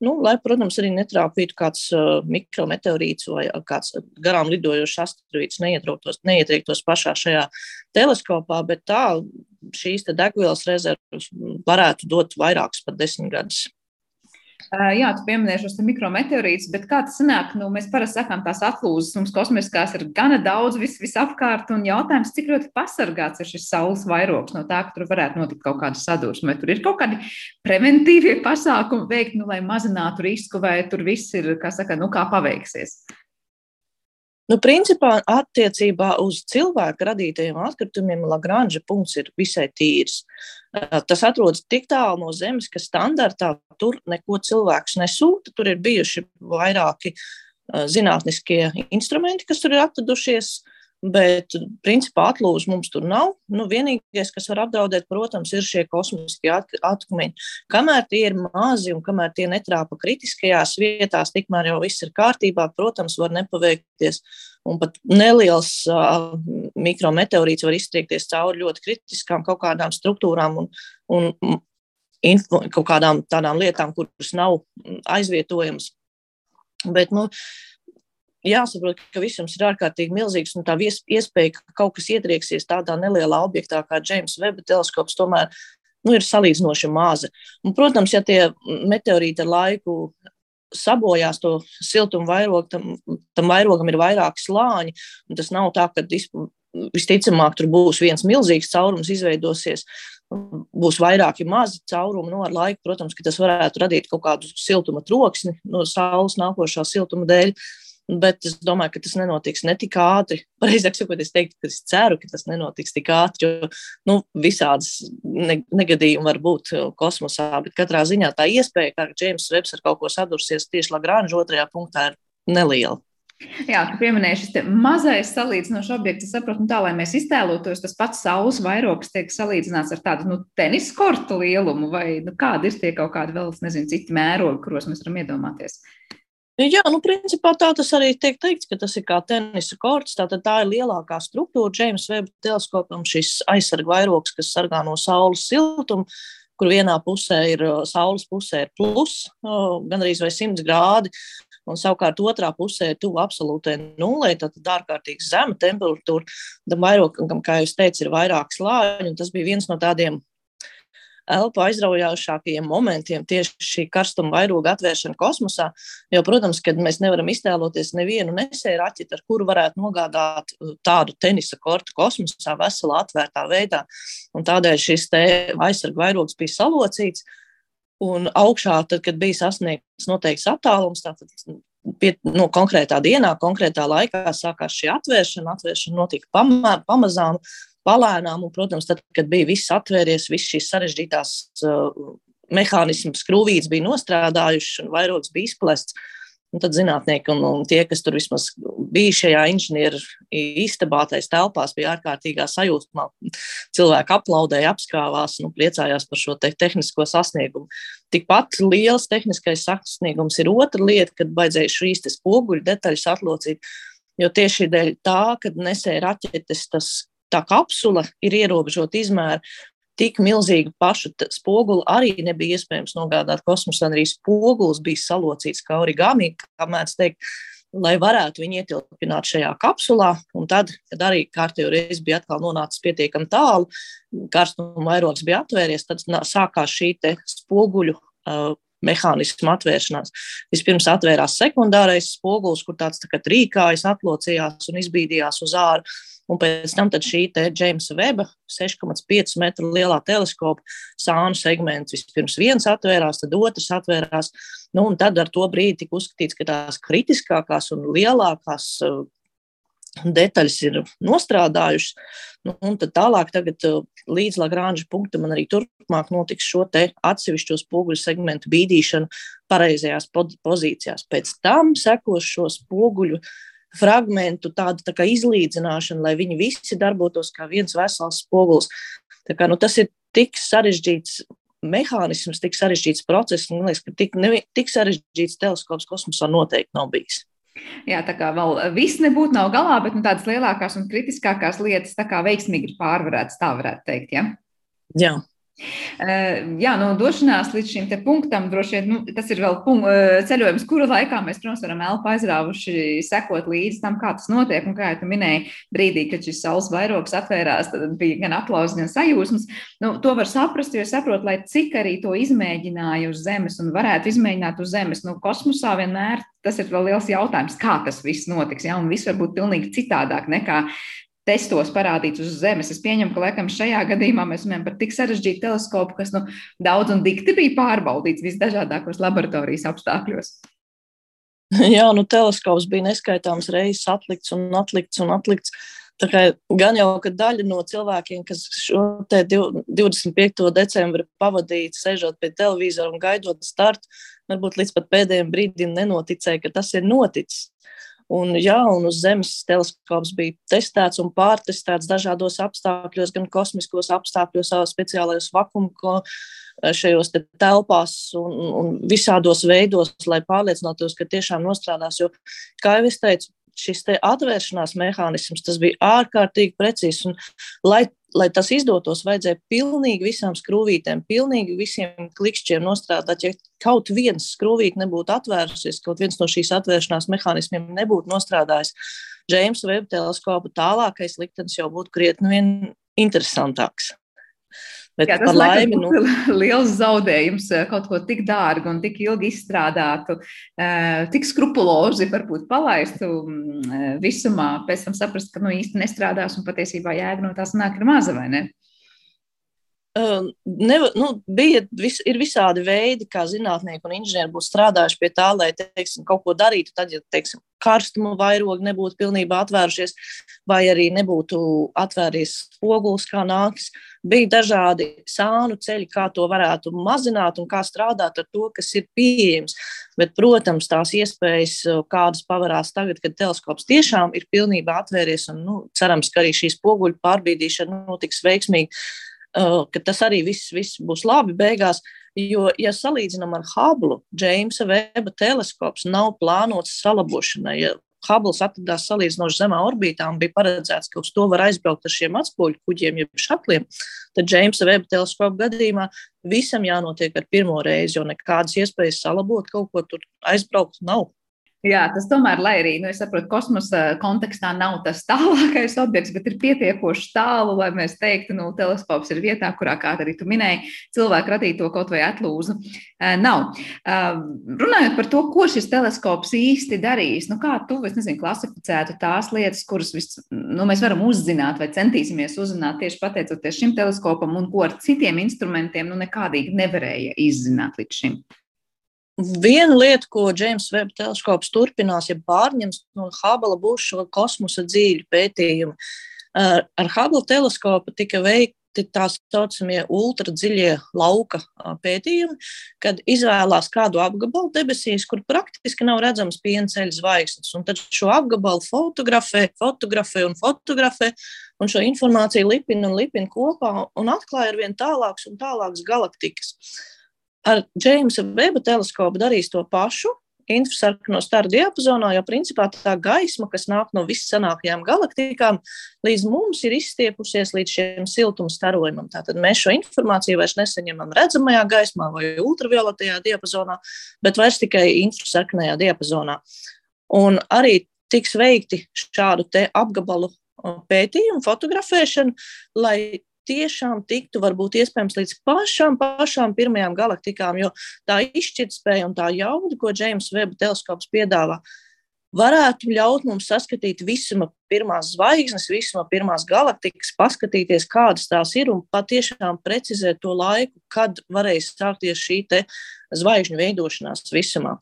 Nu, lai, protams, arī netrāpītu kāds uh, mikrometeorīts vai kāds garām lidojošs asteroīds, neietriektos pašā šajā teleskopā, bet tā šīs degvielas rezerves varētu dot vairākus pat desmit gadus. Jā, tu pieminēji šos mikrometeorītus, bet kā tas sanāk? Nu, mēs parasti sakām, tās atlūzas mums kosmiskās ir gana daudz vis, visapkārt, un jautājums, cik ļoti pasargāts ir šis saules vairogs no tā, ka tur varētu notikt kaut kāda sadursme. Tur ir kaut kādi preventīvie pasākumi veikt, nu, lai mazinātu risku, vai tur viss ir, kā saka, nu, kā paveiksies. Nu, principā attiecībā uz cilvēku radītajiem atkritumiem Lagrange punkts ir visai tīrs. Tas atrodas tik tālu no Zemes, ka standartā tur neko cilvēks nesūta. Tur ir bijuši vairāki zinātniskie instrumenti, kas tur ir atradušies. Uh, Bet, principā, atlūžu mums tur nav. Nu, vienīgais, kas var apdraudēt, protams, ir šie kosmiskie atkumi. Kamēr tie ir mazi un kamēr tie netrāpa kritiskajās vietās, tikmēr jau viss ir kārtībā. Protams, var nepaveikties. Un pat neliels uh, mikrometeorīts var iztriekties cauri ļoti kritiskām kaut kādām struktūrām un, un info, kaut kādām tādām lietām, kuras nav aizvietojamas. Bet, nu, jāsaprot, ka visums ir ārkārtīgi milzīgs, un tā iespēja, ka kaut kas ietrieksies tādā nelielā objektā kā James Webb teleskops, tomēr nu, ir salīdzinoši maza. Un, protams, ja tie meteorīti ar laiku sabojās to siltumu vairogu, tam, tam vairogam ir vairāki slāņi, un tas nav tā, ka visticamāk tur būs viens milzīgs caurums izveidosies. Būs vairāki mazi caurumi. No nu, laika, protams, tas varētu radīt kaut kādu siltuma troksni no saules nākošā siltuma dēļ. Uh, Bet es domāju, ka tas nenotiks ne tik ātri. Pareizāk sakot, es teiktu, ka es ceru, ka tas nenotiks tik ātri, jo nu, visādas ne negadījumi var būt uh, kosmosā. Bet katrā ziņā tā iespēja, ka Džeims Rebs ar kaut ko sadursies tieši Lagrange otrajā punktā, ir neliela. Jā, tu pieminēji šis mazais salīdzinošs objekts. Es saprotu, nu tā, lai mēs iztēlotos, tas pats saules vairogs tiek salīdzināts ar tādu nu, tenisa kortu lielumu, vai nu, kādi ir tie kaut kādi vēl, nezinu, citi mērogi, kuros mēs varam iedomāties. Jā, nu, principā tā tas arī tiek teikts, ka tas ir kā tenisa korts. Tātad tā ir lielākā struktūra James Webb teleskopam, šis aizsarga vairogs, kas sargā no saules siltuma, kur vienā pusē ir saules pusē ir plus, gandrīz vai 100 grādi, un savukārt otrā pusē ir tuvu absolūtai nulē, tad ārkārtīgi zema temperatūra. Tam vairogam, kā jau teicu, ir vairāk slāņu, tas bija viens no tādiem elpu aizraujošākajiem momentiem tieši šī karstuma vairoga atvēršana kosmosā. Jo, protams, kad mēs nevaram iztēloties nevienu nesēju raķeti, ar kuru varētu nogādāt uh, tādu tenisa kortu kosmosā veselā atvērtā veidā. Un tādēļ šis aizsarga vairogs bija salocīts. Un augšā, tad, kad bija sasniegts noteikts attālums, tātad pie, no nu, konkrētā dienā, konkrētā laikā sākās šī atvēršana. Atvēršana notika pamā, pamazām, palēnām, un, protams, tad, kad bija viss atvērties, visas šīs sarežģītās uh, mehānismas, skrūvītes bija nostrādājušas un vairogs bija izplests. Un tad zinātnieki un, un tie, kas tur vismaz bija šajā inženieru istabātais telpās, bija ārkārtīgā sajūsmā. Cilvēki aplaudēja, apskāvās, nu, priecājās par šo te tehnisko sasniegumu. Tikpat liels tehniskais sasniegums ir otra lieta, kad vajadzēja šīs spoguļu detaļas atlocīt. Jo tieši dēļ tā, kad nesēja raķetes, tas tā kapsula ir ierobežota izmēra. Tik milzīgu pašu spoguli arī nebija iespējams nogādāt kosmosā. Arī spogulis bija salocīts kā origami, kā mēdz teikt, lai varētu viņu ietilpināt šajā kapsulā. Un tad, kad arī kārtējo reizi bija atkal nonācis pietiekami tālu, karstuma vairogs bija atvērties, tad sākās šī spoguļu mehānismu atvēršanās. Vispirms atvērās sekundārais spogulis, kur tāds tā kā trīkājas, atlocījās un izbīdījās uz ārā. Un pēc tam šī Džeimsa Veba 6,5 metru lielā teleskopa sānu segments vispirms viens atvērās, tad otrs atvērās. Nu, tad ar to brīdi tika uzskatīts, ka tās kritiskākās un lielākās detaļas ir nostrādājušas. Nu, un tad tālāk, tagad, uh, līdz Lagrange punktam, arī turpmāk notiks šo atsevišķo spoguļu segmentu bīdīšanu pareizajās pozīcijās. Pēc tam sekos šo spoguļu fragmentu tādu tā kā izlīdzināšanu, lai viņi visi darbotos kā viens vesels spogulis. Tā kā, nu, tas ir tik sarežģīts mehānisms, tik sarežģīts process, man liekas, ka tik, ne, tik sarežģīts teleskops kosmosā noteikti nav bijis. Jā, tā kā vēl viss nebūtu nav galā, bet nu, tādas lielākās un kritiskākās lietas tā kā veiksmīgi ir pārvarētas, tā varētu teikt. Ja? Jā. Jā, no došanās līdz šim punktam droši vien nu, tas ir vēl ceļojums, kura laikā mēs, protams, varam elpu aizrāvuši sekot līdzi tam, kā tas notiek. Un, kā jau minēji, brīdī, kad šis saules vairogs atvērās, tad bija gan aplausos, gan sajūsmas. Nu, to var saprast, jo saprot, lai cik arī to izmēģināja uz Zemes un varētu izmēģināt uz Zemes. Nu, kosmosā vienmēr tas ir vēl liels jautājums, kā tas viss notiks. Ja? Un viss var būt pilnīgi citādāk nekā testos parādīts uz Zemes. Es pieņemu, ka laikam šajā gadījumā mēs runājam par tik sarežģītu teleskopu, kas nu, daudz un dikti bija pārbaudīts visdažādākos laboratorijas apstākļos. Jā, nu teleskops bija neskaitāms reizes atlikts un atlikts un atlikts. Tā kā gan jau daļa no cilvēkiem, kas šo 25. decembri pavadīja, sēžot pie televizora un gaidot startu, varbūt līdz pat pēdējiem brīdim nenoticēja, ka tas ir noticis. Un, jā, un uz Zemes teleskops bija testēts un pārtestēts dažādos apstākļos, gan kosmiskos apstākļos, speciālajos vakuumos, šajos te telpās un, un visādos veidos, lai pārliecinātos, ka tiešām nostrādās. Jo, kā jau es teicu, šis atvēršanās mehānisms bija ārkārtīgi precīzs. Un, lai, lai tas izdotos, vajadzēja pilnīgi visām skrūvītēm, pilnīgi visiem klikšķiem nostrādāt. Ja kaut viens skrūvīte nebūtu atvērusies, kaut viens no šīs atvēršanās mehānismiem nebūtu nostrādājis, Džeimsa Webb teleskopa tālākais liktenis jau būtu krietni interesantāks. Bet Jā, tas laimi, nu... liels zaudējums eh, kaut ko tik dārgu un tik ilgi izstrādātu, eh, tik skrupulozi varbūt palaistu mm, eh, visumā, pēc tam saprast, ka nu, īsti nestrādās un patiesībā jēga no tās nāk ir maza vai ne? Uh, neva, nu, bija, vis, ir visādi veidi, kā zinātnieki un inženieri būtu strādājuši pie tā, lai teiksim, kaut ko darītu. Tad, ja teiksim, karstuma vairogi nebūtu pilnībā atvērušies, vai arī nebūtu atvēries spogulis, kā nāks, bija dažādi sānu ceļi, kā to varētu mazināt un kā strādāt ar to, kas ir pieejams. Bet, protams, tās iespējas, kādas pavarās tagad, kad teleskops tiešām ir pilnībā atvēries, un nu, cerams, ka arī šī spoguļu pārbīdīšana notiks veiksmīgi ka tas arī viss, viss būs labi beigās. Jo, ja salīdzinām ar Hubble, Džeimsa Veba teleskops nav plānots salabošanai. Ja Hubble atradās salīdzinoši zemā orbītā un bija paredzēts, ka uz to var aizbraukt ar šiem atspūļu kuģiem, jeb šatliem, tad Džeimsa Veba teleskopa gadījumā visam jānotiek ar pirmo reizi, jo nekādas iespējas salabot kaut ko tur aizbraukt nav. Jā, tas tomēr, lai arī, nu, es saprotu, kosmosa kontekstā nav tas tālākais objekts, bet ir pietiekoši tālu, lai mēs teiktu, nu, teleskops ir vietā, kurā, kā arī tu minēji, cilvēku radīto kaut vai atlūzu nav. Runājot par to, ko šis teleskops īsti darīs, nu, kā tu, es nezinu, klasificētu tās lietas, kuras vis, nu, mēs varam uzzināt vai centīsimies uzzināt tieši pateicoties šim teleskopam un ko ar citiem instrumentiem, nu, nekādīgi nevarēja izzināt līdz šim. Viena lieta, ko James Webb teleskops turpinās, ja pārņems no Hubble, būs šo kosmosa dzīļu pētījumi. Ar, ar Hubble teleskopu tika veikti tā saucamie ultradziļie lauka pētījumi, kad izvēlās kādu apgabalu debesīs, kur praktiski nav redzams pienceļa zvaigznes. Un tad šo apgabalu fotografē, fotografē un fotografē, un šo informāciju lipina un lipina kopā un atklāja ar vien tālākas un tālākas galaktikas. Ar Džeimsa Veba teleskopu darīs to pašu. Infrasarkano staru diapazonā, jo principā tā gaisma, kas nāk no viscenākajām galaktikām, līdz mums ir izstiepusies līdz šiem siltuma starojumam. Tātad mēs šo informāciju vairs nesaņemam redzamajā gaismā vai ultravioletajā diapazonā, bet vairs tikai infrasarkanajā diapazonā. Un arī tiks veikti šādu apgabalu pētījumu, fotografēšanu, lai tiešām tiktu varbūt iespējams līdz pašām, pašām pirmajām galaktikām, jo tā izšķirtspēja un tā jauda, ko Džeims Veba teleskops piedāvā, varētu ļaut mums saskatīt visuma pirmās zvaigznes, visuma pirmās galaktikas, paskatīties, kādas tās ir un patiešām precizēt to laiku, kad varēs sākties šī zvaigžņu veidošanās visumā.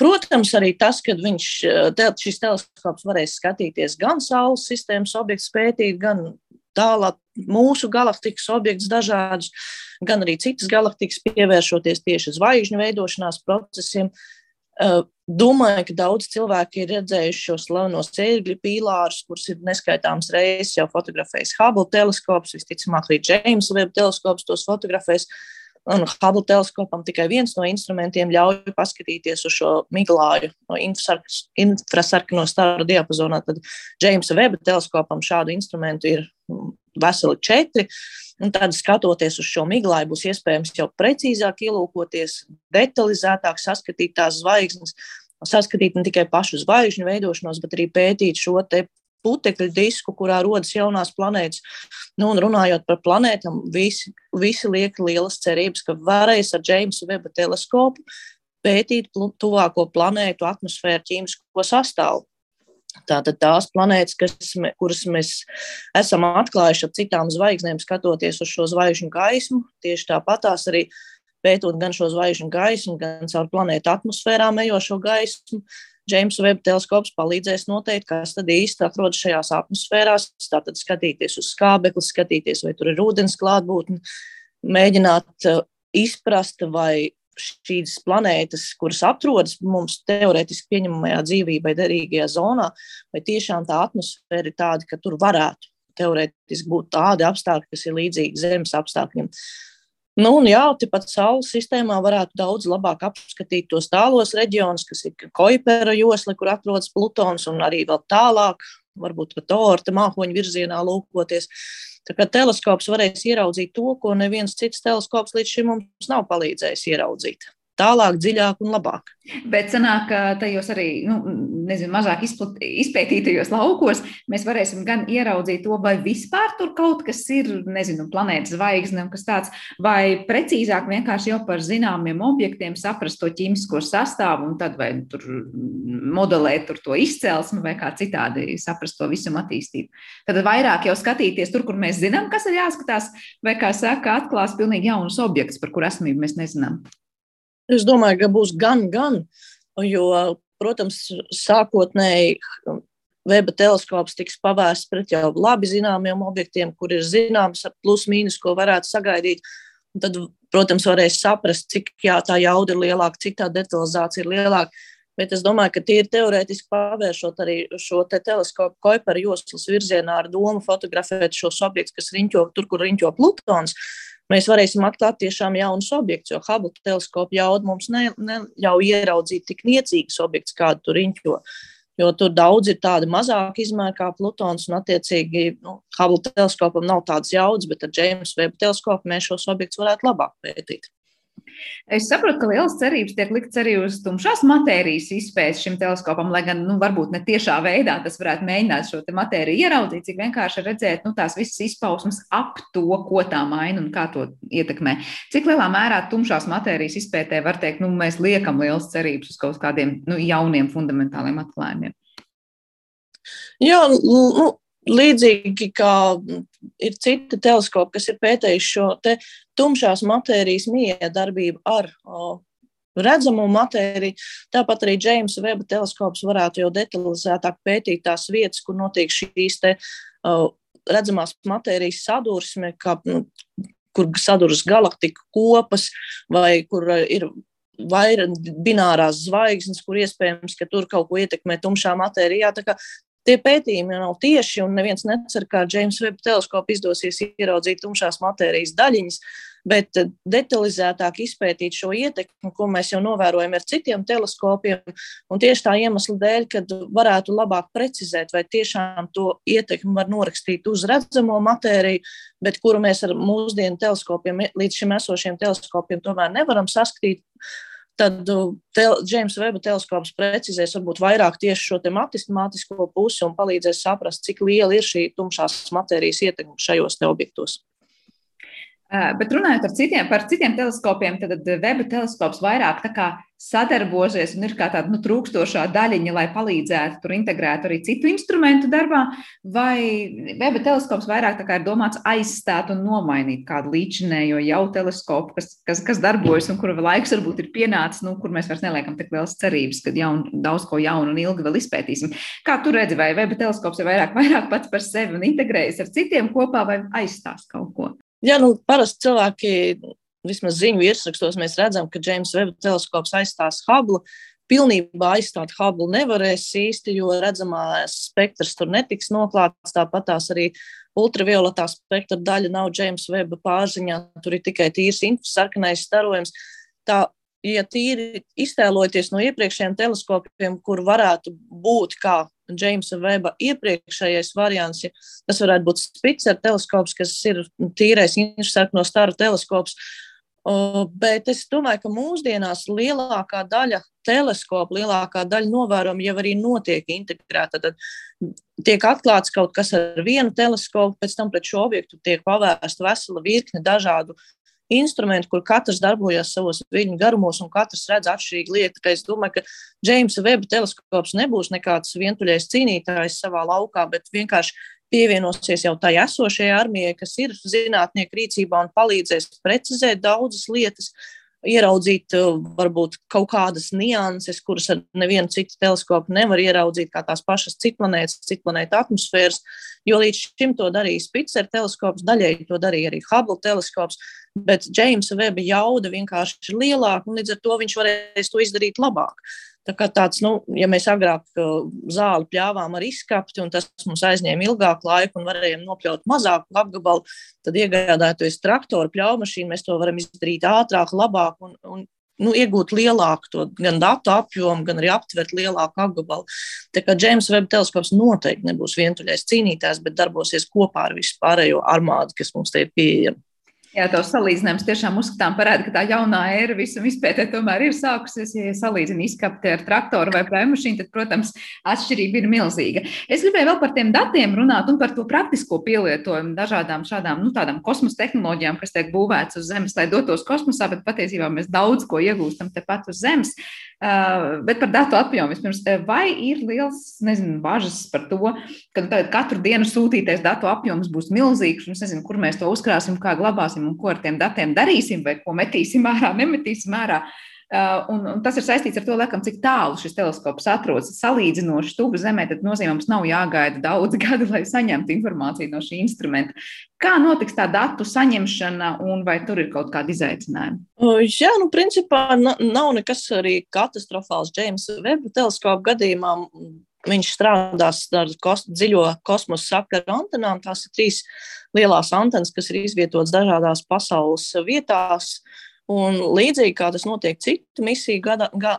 Protams, arī tas, ka šis teleskops varēs skatīties gan Saules sistēmas objektu, pētīt, gan tālāk mūsu galaktikas objektus dažādus, gan arī citas galaktikas, pievēršoties tieši zvaigžņu veidošanās procesiem. Domāju, ka daudz cilvēki ir redzējuši šos slavenos ērgļu pīlārus, kurus ir neskaitāms reizes jau fotografējis Hubble teleskops, visticamāk, arī James Webb teleskops tos fotografēs. Un Hubble teleskopam tikai viens no instrumentiem ļauj paskatīties uz šo miglāju no infrasarkano staru diapazonā. Tad Jamesa Weba teleskopam šādu instrumentu ir veseli četri. Un tad, skatoties uz šo miglāju, būs iespējams jau precīzāk ielūkoties, detalizētāk saskatīt tās zvaigznes, saskatīt ne tikai pašu zvaigžņu veidošanos, bet arī pētīt šo putekļu disku, kurā rodas jaunās planētas. Nu, un runājot par planētām, visi, visi liek lielas cerības, ka varēs ar Džeimsa Veba teleskopu pētīt tuvāko planētu atmosfēru ķīmisko sastāvu. Tātad tās planētas, kas, kuras mēs esam atklājuši ar citām zvaigznēm, skatoties uz šo zvaigžņu gaismu, tieši tāpat tās arī pētot gan šo zvaigžņu gaismu, gan caur planētu atmosfērām ejošo gaismu. Džeimsa Webb teleskops palīdzēs noteikt, kas tad īsti atrodas šajās atmosfērās. Tātad skatīties uz skābekli, skatīties, vai tur ir ūdens klātbūtne, mēģināt uh, izprast, vai šīs planētas, kuras atrodas mums teorētiski pieņemamajā dzīvībai derīgajā zonā, vai tiešām tā atmosfēra ir tāda, ka tur varētu teorētiski būt tādi apstākļi, kas ir līdzīgi Zemes apstākļiem. Nu, un jā, tepat Saules sistēmā varētu daudz labāk apskatīt tos tālos reģionus, kas ir Koipera josla, kur atrodas Plutons, un arī vēl tālāk, varbūt pat Orta mākoņu virzienā lūkoties. Tā kā teleskops varēs ieraudzīt to, ko neviens cits teleskops līdz šim mums nav palīdzējis ieraudzīt tālāk, dziļāk un labāk. Bet sanāk, ka tajos arī nu, nezinu, mazāk izplat, izpētītajos laukos mēs varēsim gan ieraudzīt to, vai vispār tur kaut kas ir, nezinu, planētas zvaigzne un kas tāds, vai precīzāk vienkārši jau par zināmiem objektiem saprast to ķīmisko sastāvu un tad vai tur modelēt tur to izcelsmi vai kā citādi saprast to visam attīstību. Tad vairāk jau skatīties tur, kur mēs zinām, kas ir jāskatās, vai kā saka, atklās pilnīgi jaunus objektus, par kur esmību mēs nezinām. Es domāju, ka būs gan, gan, jo, protams, sākotnēji Veba teleskops tiks pavērsts pret jau labi zināmiem objektiem, kur ir zināms plus mīnus, ko varētu sagaidīt. Tad, protams, varēs saprast, cik jā, tā jauda ir lielāka, cik tā detalizācija ir lielāka. Bet es domāju, ka tie ir teorētiski pavēršot arī šo te teleskopu Koipera joslas virzienā ar domu fotografēt šos objektus, kas riņķo tur, kur riņķo Plutons mēs varēsim atklāt tiešām jaunus objektus, jo Hubble teleskopa jauda mums neļauj ieraudzīt tik niecīgus objektus, kādu tur riņķo. Jo tur daudz ir tādi mazāki izmēri kā Plutons, un, attiecīgi, nu, Hubble teleskopam nav tādas jaudas, bet ar James Webb teleskopu mēs šos objektus varētu labāk pētīt. Es saprotu, ka lielas cerības tiek liktas arī uz tumšās matērijas izpētes šim teleskopam, lai gan nu, varbūt ne tiešā veidā tas varētu mēģināt šo matēriju ieraudzīt, cik vienkārši redzēt nu, tās visas izpausmes ap to, ko tā maina un kā to ietekmē. Cik lielā mērā tumšās matērijas izpētē var teikt, nu, mēs liekam lielas cerības uz kaut kādiem nu, jauniem fundamentāliem atklājumiem? Jā, nu, līdzīgi kā ir citi teleskopi, kas ir pētījuši šo tumšās matērijas miedarbību ar o, redzamo matēriju. Tāpat arī Džeimsa Veba teleskops varētu jau detalizētāk pētīt tās vietas, kur notiek šīs te, o, redzamās matērijas sadursme, kā, nu, kur saduras galaktiku kopas vai kur ir vairāk binārās zvaigznes, kur iespējams, ka tur kaut ko ietekmē tumšā matērijā. Tie pētījumi nav tieši, un neviens necer, kā James Webb teleskopu izdosies ieraudzīt tumšās matērijas daļiņas, bet eh, detalizētāk izpētīt šo ietekmi, ko mēs jau novērojam ar citiem teleskopiem. Tieši tā iemesla dēļ, kad varētu labāk precizēt, vai tiešām to ietekmi var norakstīt uz redzamo matēriju, bet kuru mēs ar mūsdienu teleskopiem, līdz šim esošiem teleskopiem, tomēr nevaram saskatīt tad Džeimsa Veba teleskops precizēs varbūt vairāk tieši šo matemātisko pusi un palīdzēs saprast, cik liela ir šī tumšās matērijas ietekme šajos objektos. Bet runājot citiem, par citiem teleskopiem, tad Veba teleskops vairāk sadarbosies un ir kā tāda nu, trūkstošā daļiņa, lai palīdzētu tur integrēt arī citu instrumentu darbā, vai Veba teleskops vairāk ir domāts aizstāt un nomainīt kādu līdzinējo jau teleskopu, kas, kas, kas darbojas un kura laiks varbūt ir pienācis, nu, kur mēs vairs neliekam tik liels cerības, ka jaun, daudz ko jaunu un ilgi vēl izpētīsim. Kā tu redzi, vai Veba teleskops ir vairāk, vairāk pats par sevi un integrējas ar citiem kopā vai aizstās kaut ko? Jā, nu, parasti cilvēki, vismaz ziņu virsrakstos, mēs redzam, ka James Webb teleskops aizstās Hubble. Pilnībā aizstāt Hubble nevarēs īsti, jo redzamās spektrs tur netiks noklāts. Tāpat tās arī ultravioletā spektra daļa nav James Webb pārziņā. Tur ir tikai tīrs infrasarkanais starojums. Tā ja tīri iztēloties no iepriekšējiem teleskopiem, kur varētu būt kā Džeimsa Veba iepriekšējais variants, ja tas varētu būt Spitzer teleskops, kas ir tīrais infrasarkno staru teleskops. Bet es domāju, ka mūsdienās lielākā daļa teleskopu, lielākā daļa novērojumu jau arī notiek integrēta. Tad tiek atklāts kaut kas ar vienu teleskopu, pēc tam pret šo objektu tiek pavērsta vesela virkne dažādu instrumenti, kur katrs darbojas savos viļņu garumos un katrs redz atšķirīgu lietu. Es domāju, ka Džeimsa Veba teleskops nebūs nekāds vientuļais cīnītājs savā laukā, bet vienkārši pievienosies jau tai esošajai armijai, kas ir zinātnieku rīcībā un palīdzēs precizēt daudzas lietas, ieraudzīt varbūt kaut kādas nianses, kuras ar nevienu citu teleskopu nevar ieraudzīt, kā tās pašas citplanētas, citplanēta atmosfēras, jo līdz šim to darīja Spitzer teleskops, daļēji to darīja arī Hubble teleskops, bet Džeimsa Veba jauda vienkārši ir lielāka, un līdz ar to viņš varēs to izdarīt labāk. Tā kā tāds, nu, ja mēs agrāk zāli pļāvām ar izskapti, un tas mums aizņēma ilgāku laiku, un varējām nopļaut mazāku apgabalu, tad iegādājoties traktoru pļaumašīnu, mēs to varam izdarīt ātrāk, labāk un, un nu, iegūt lielāku to gan datu apjomu, gan arī aptvert lielāku apgabalu. Tā kā James Webb teleskops noteikti nebūs vientuļais cīnītājs, bet darbosies kopā ar visu pārējo armādu, kas mums te ir pieejama. Jā, tos salīdzinājums tiešām uzskatām parāda, ka tā jaunā era visam izpētē tomēr ir sākusies. Ja salīdzina izkapti ar traktoru vai prēmašīnu, tad, protams, atšķirība ir milzīga. Es gribēju vēl par tiem datiem runāt un par to praktisko pielietojumu dažādām šādām, nu, tādām kosmosa tehnoloģijām, kas tiek būvētas uz Zemes, lai dotos kosmosā, bet patiesībā mēs daudz ko iegūstam tepat uz Zemes. Uh, bet par datu apjomu vispirms. Vai ir liels, nezinu, bažas par to, ka katru dienu sūtītais datu apjoms būs milzīgs, un es nezinu, kur mēs to uzkrāsim, kā glabāsim un ko ar tiem datiem darīsim, vai ko metīsim ārā, nemetīsim ārā. Uh, un, un tas ir saistīts ar to, laikam, cik tālu šis teleskops atrodas. Salīdzinoši tuvu Zemē, tad nozīmē, mums nav jāgaida daudz gadu, lai saņemtu informāciju no šī instrumenta. Kā notiks tā datu saņemšana, un vai tur ir kaut kādi izaicinājumi? Jā, nu, principā nav nekas arī katastrofāls Džeimsa Veba teleskopa gadījumā. Viņš strādās ar kos, dziļo kosmosa sakaru antenām. Tās ir trīs lielās antenas, kas ir izvietotas dažādās pasaules vietās. Un līdzīgi kā tas notiek citu misiju, gada, ga,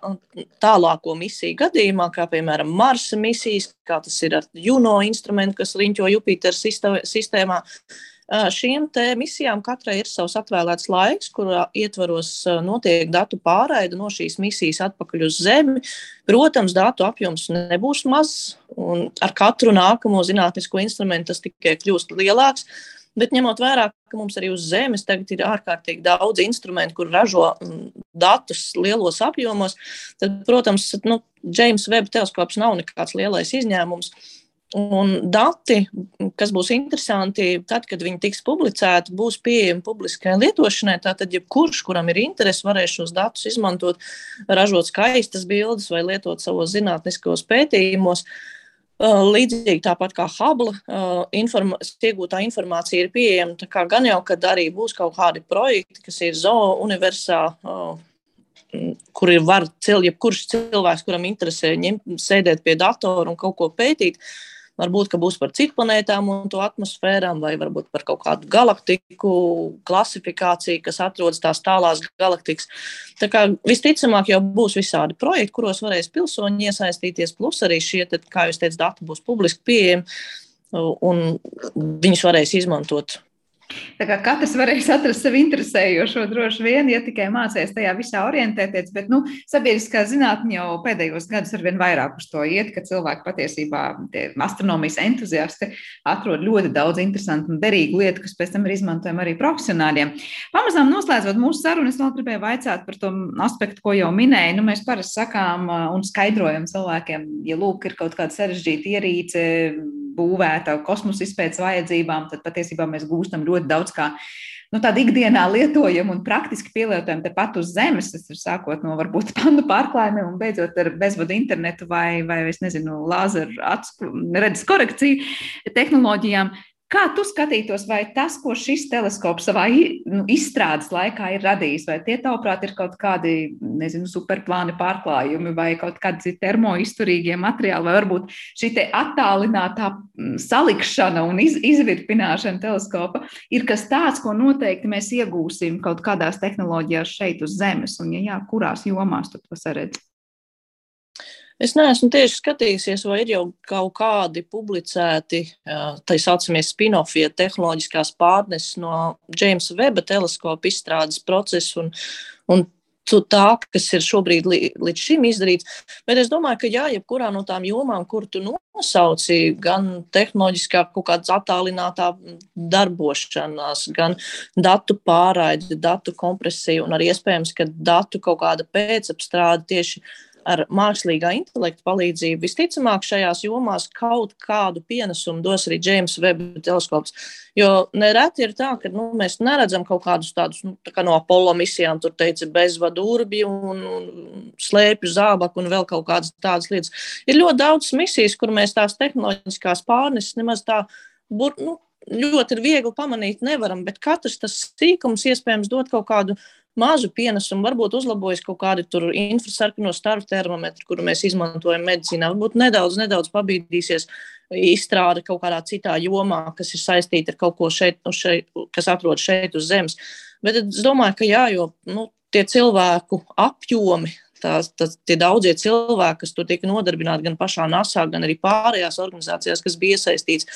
tālāko misiju gadījumā, kā piemēram Marsa misijas, kā tas ir ar Juno instrumentu, kas riņķo Jupiter sistēmā, šīm misijām katrai ir savs atvēlēts laiks, kurā ietvaros notiek datu pārraide no šīs misijas atpakaļ uz Zemi. Protams, datu apjoms nebūs mazs, un ar katru nākamo zinātnisko instrumentu tas tikai kļūst lielāks. Bet ņemot vērā, ka mums arī uz Zemes tagad ir ārkārtīgi daudz instrumentu, kur ražo datus lielos apjomos, tad, protams, nu, James Webb teleskops nav nekāds lielais izņēmums. Un dati, kas būs interesanti, tad, kad viņi tiks publicēti, būs pieejami publiskai lietošanai. Tātad, jebkurš, kuram ir interese, varēs šos datus izmantot, ražot skaistas bildes vai lietot savos zinātniskos pētījumos. Uh, Līdzīgi tāpat kā Hubble, informa iegūtā informācija ir pieejama. Gan jau, kad arī būs kaut kādi projekti, kas ir zoo universā, kur ir var cilvēks, jebkurš cilvēks, kuram interesē ņemt, sēdēt pie datora un kaut ko pētīt, uh, Varbūt, ka būs par citplanētām un to atmosfērām, vai varbūt par kaut kādu galaktiku klasifikāciju, kas atrodas tās tālās galaktikas. Tā kā visticamāk jau būs visādi projekti, kuros varēs pilsoņi iesaistīties, plus arī šie, tad, kā jūs teicat, dati būs publiski pieejami un viņus varēs izmantot Tā kā katrs varēs atrast sevi interesējošo droši vien, ja tikai mācīs tajā visā orientēties, bet nu, sabiedriskā zinātnē jau pēdējos gados ar vien vairāk uz to iet, ka cilvēki patiesībā, tie astronomijas entuziasti, atrod ļoti daudz interesantu un derīgu lietu, kas pēc tam ir izmantojama arī profesionāļiem. Pamazām noslēdzot mūsu sarunu, es vēl gribēju vaicāt par to aspektu, ko jau minēju. Nu, mēs parasti sakām un skaidrojam cilvēkiem, ja lūk, ir kaut kāda sarežģīta ierīce būvēta kosmosa izpētes vajadzībām, tad patiesībā mēs gūstam ļoti daudz kā nu, tādu ikdienā lietojamu un praktiski pielietojamu tepat uz Zemes. Tas ir sākot no varbūt pandu pārklājumiem un beidzot ar bezvadu internetu vai, vai es nezinu, lāzeru redzes korekciju tehnoloģijām. Kā tu skatītos, vai tas, ko šis teleskops savā nu, izstrādes laikā ir radījis, vai tie, tavuprāt, ir kaut kādi, nezinu, superplāni pārklājumi, vai kaut kādi termoizturīgie materiāli, vai varbūt šī attālinātā salikšana un iz, izvirpināšana teleskopa ir kas tāds, ko noteikti mēs iegūsim kaut kādās tehnoloģijās šeit uz Zemes, un, ja jā, kurās jomās tu to saredzi? Es neesmu tieši skatījusies, vai ir jau kaut kādi publicēti tā saucamie spin-offi, ja tehnoloģiskās pārneses no Jamesa Weba teleskopa izstrādes procesa un, un tā, kas ir šobrīd līdz šim izdarīts. Bet es domāju, ka jā, jebkurā no tām jomām, kur tu nosauci, gan tehnoloģiskā, kaut kāda attālinātā darbošanās, gan datu pārraide, datu kompresija un arī iespējams, ka datu kaut kāda pēcapstrāde tieši ar mākslīgā intelekta palīdzību visticamāk šajās jomās kaut kādu pienesumu dos arī James Webb teleskops. Jo nereti ir tā, ka nu, mēs neredzam kaut kādus tādus, nu, tā no Apollo misijām, tur teica bezvadu urbi un, un slēpju zābaku un vēl kaut kādas tādas lietas. Ir ļoti daudz misijas, kur mēs tās tehnoloģiskās pārneses nemaz tā, bur, nu, ļoti viegli pamanīt nevaram, bet katrs tas sīkums iespējams dod kaut kādu mazu pienesumu, varbūt uzlabojas kaut kādi infrasarkano staru termometri, kuru mēs izmantojam medicīnā. Varbūt nedaudz, nedaudz pabīdīsies izstrāde kaut kādā citā jomā, kas ir saistīta ar kaut ko šeit, šeit kas atrodas šeit uz Zemes. Bet es domāju, ka jā, jo nu, tie cilvēku apjomi, tās, tās, tie daudzie cilvēki, kas tur tika nodarbināti gan pašā NASA, gan arī pārējās organizācijās, kas bija iesaistīts,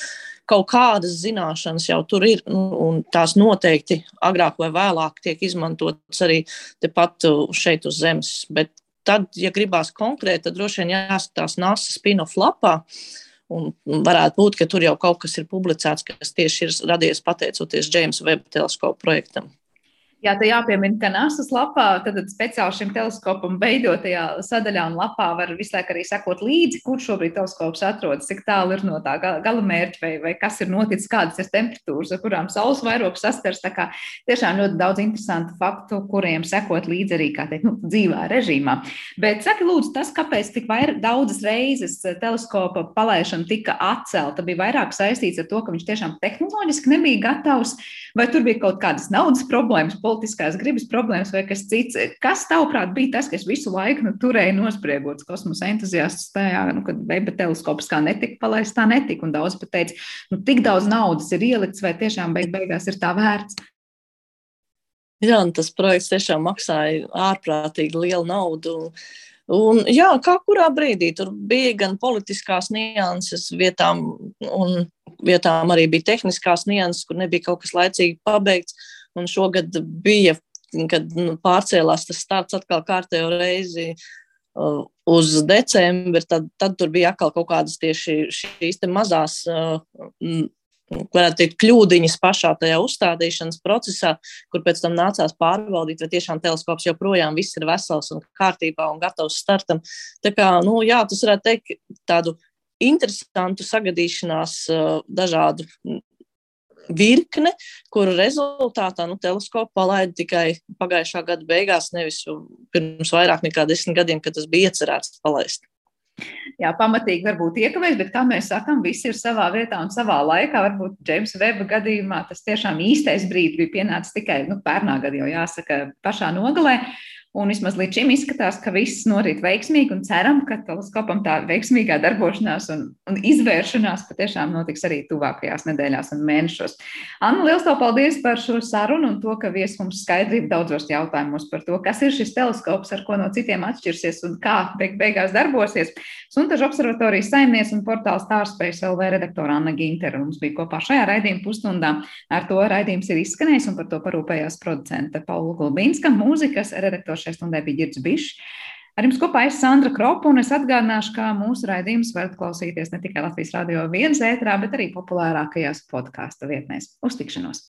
kaut kādas zināšanas jau tur ir, nu, un tās noteikti agrāk vai vēlāk tiek izmantotas arī tepat uh, šeit uz Zemes. Bet tad, ja gribās konkrēti, tad droši vien jāskatās NASA spin-off lapā. Un varētu būt, ka tur jau kaut kas ir publicēts, kas tieši ir radies pateicoties James Webb teleskopu projektam. Jā, tā jāpiemina, ka NASA lapā, tad speciāli šim teleskopam veidotajā sadaļā un lapā var visu laiku arī sekot līdzi, kur šobrīd teleskops atrodas, cik tālu ir no tā gala mērķa, vai, vai kas ir noticis, kādas ir temperatūras, ar kurām saules vairogs saskars. Tā kā tiešām ļoti daudz interesantu faktu, kuriem sekot līdzi arī, kā teikt, nu, dzīvā režīmā. Bet saki, lūdzu, tas, kāpēc tik vair, daudzas reizes teleskopa palaišana tika atcelta, bija vairāk saistīts ar to, ka viņš tiešām tehnoloģiski nebija gatavs, vai tur bija kaut kādas naudas problēmas politiskās gribas problēmas vai kas cits. Kas, tavuprāt, bija tas, kas visu laiku nu, turēja nospriegots kosmosa entuziastus tajā, nu, kad Veba teleskops kā netika palaists, tā netika. Un daudz pat teica, nu, tik daudz naudas ir ielikts, vai tiešām beig beigās ir tā vērts. Jā, tas projekts tiešām maksāja ārprātīgi lielu naudu. Un, jā, kā kurā brīdī tur bija gan politiskās nianses vietām, un vietām arī bija tehniskās nianses, kur nebija kaut kas laicīgi pabeigts. Un šogad bija, kad nu, pārcēlās tas starts atkal kārtējo reizi uh, uz decembri, tad, tad tur bija atkal kaut kādas tieši šīs mazās, uh, varētu teikt, kļūdiņas pašā tajā uzstādīšanas procesā, kur pēc tam nācās pārbaudīt, vai tiešām teleskops joprojām viss ir vesels un kārtībā un gatavs startam. Tā kā, nu, jā, tas varētu teikt tādu interesantu sagadīšanās uh, dažādu virkne, kuru rezultātā nu, teleskopu palaida tikai pagājušā gada beigās, nevis pirms vairāk nekā desmit gadiem, kad tas bija iecerēts palaist. Jā, pamatīgi varbūt iekavējis, bet, kā mēs sakām, viss ir savā vietā un savā laikā. Varbūt Džeimsa Veba gadījumā tas tiešām īstais brīdis bija pienācis tikai nu, pērnā gadā, jau jāsaka, pašā nogalē. Un vismaz līdz šim izskatās, ka viss norit veiksmīgi un ceram, ka teleskopam tā veiksmīgā darbošanās un, un izvēršanās patiešām notiks arī tuvākajās nedēļās un mēnešos. Anna, liels tev paldies par šo sarunu un to, ka vies mums skaidrību daudzos jautājumos par to, kas ir šis teleskops, ar ko no citiem atšķirsies un kā beig beigās darbosies. Suntažu observatorijas saimnieks un portāls Stārspace LV redaktora Anna Gintere mums bija kopā šajā raidījuma pusstundā. Ar to raidījums ir izskanējis un par to parūpējās producente Paula Gulbīnska, mūzikas redaktors šai stundai bija Girds Bišs. Ar jums kopā es Sandra Kropa, un es atgādināšu, ka mūsu raidījumus varat klausīties ne tikai Latvijas Rādio 1 ētrā, bet arī populārākajās podkāstu vietnēs. Uz tikšanos!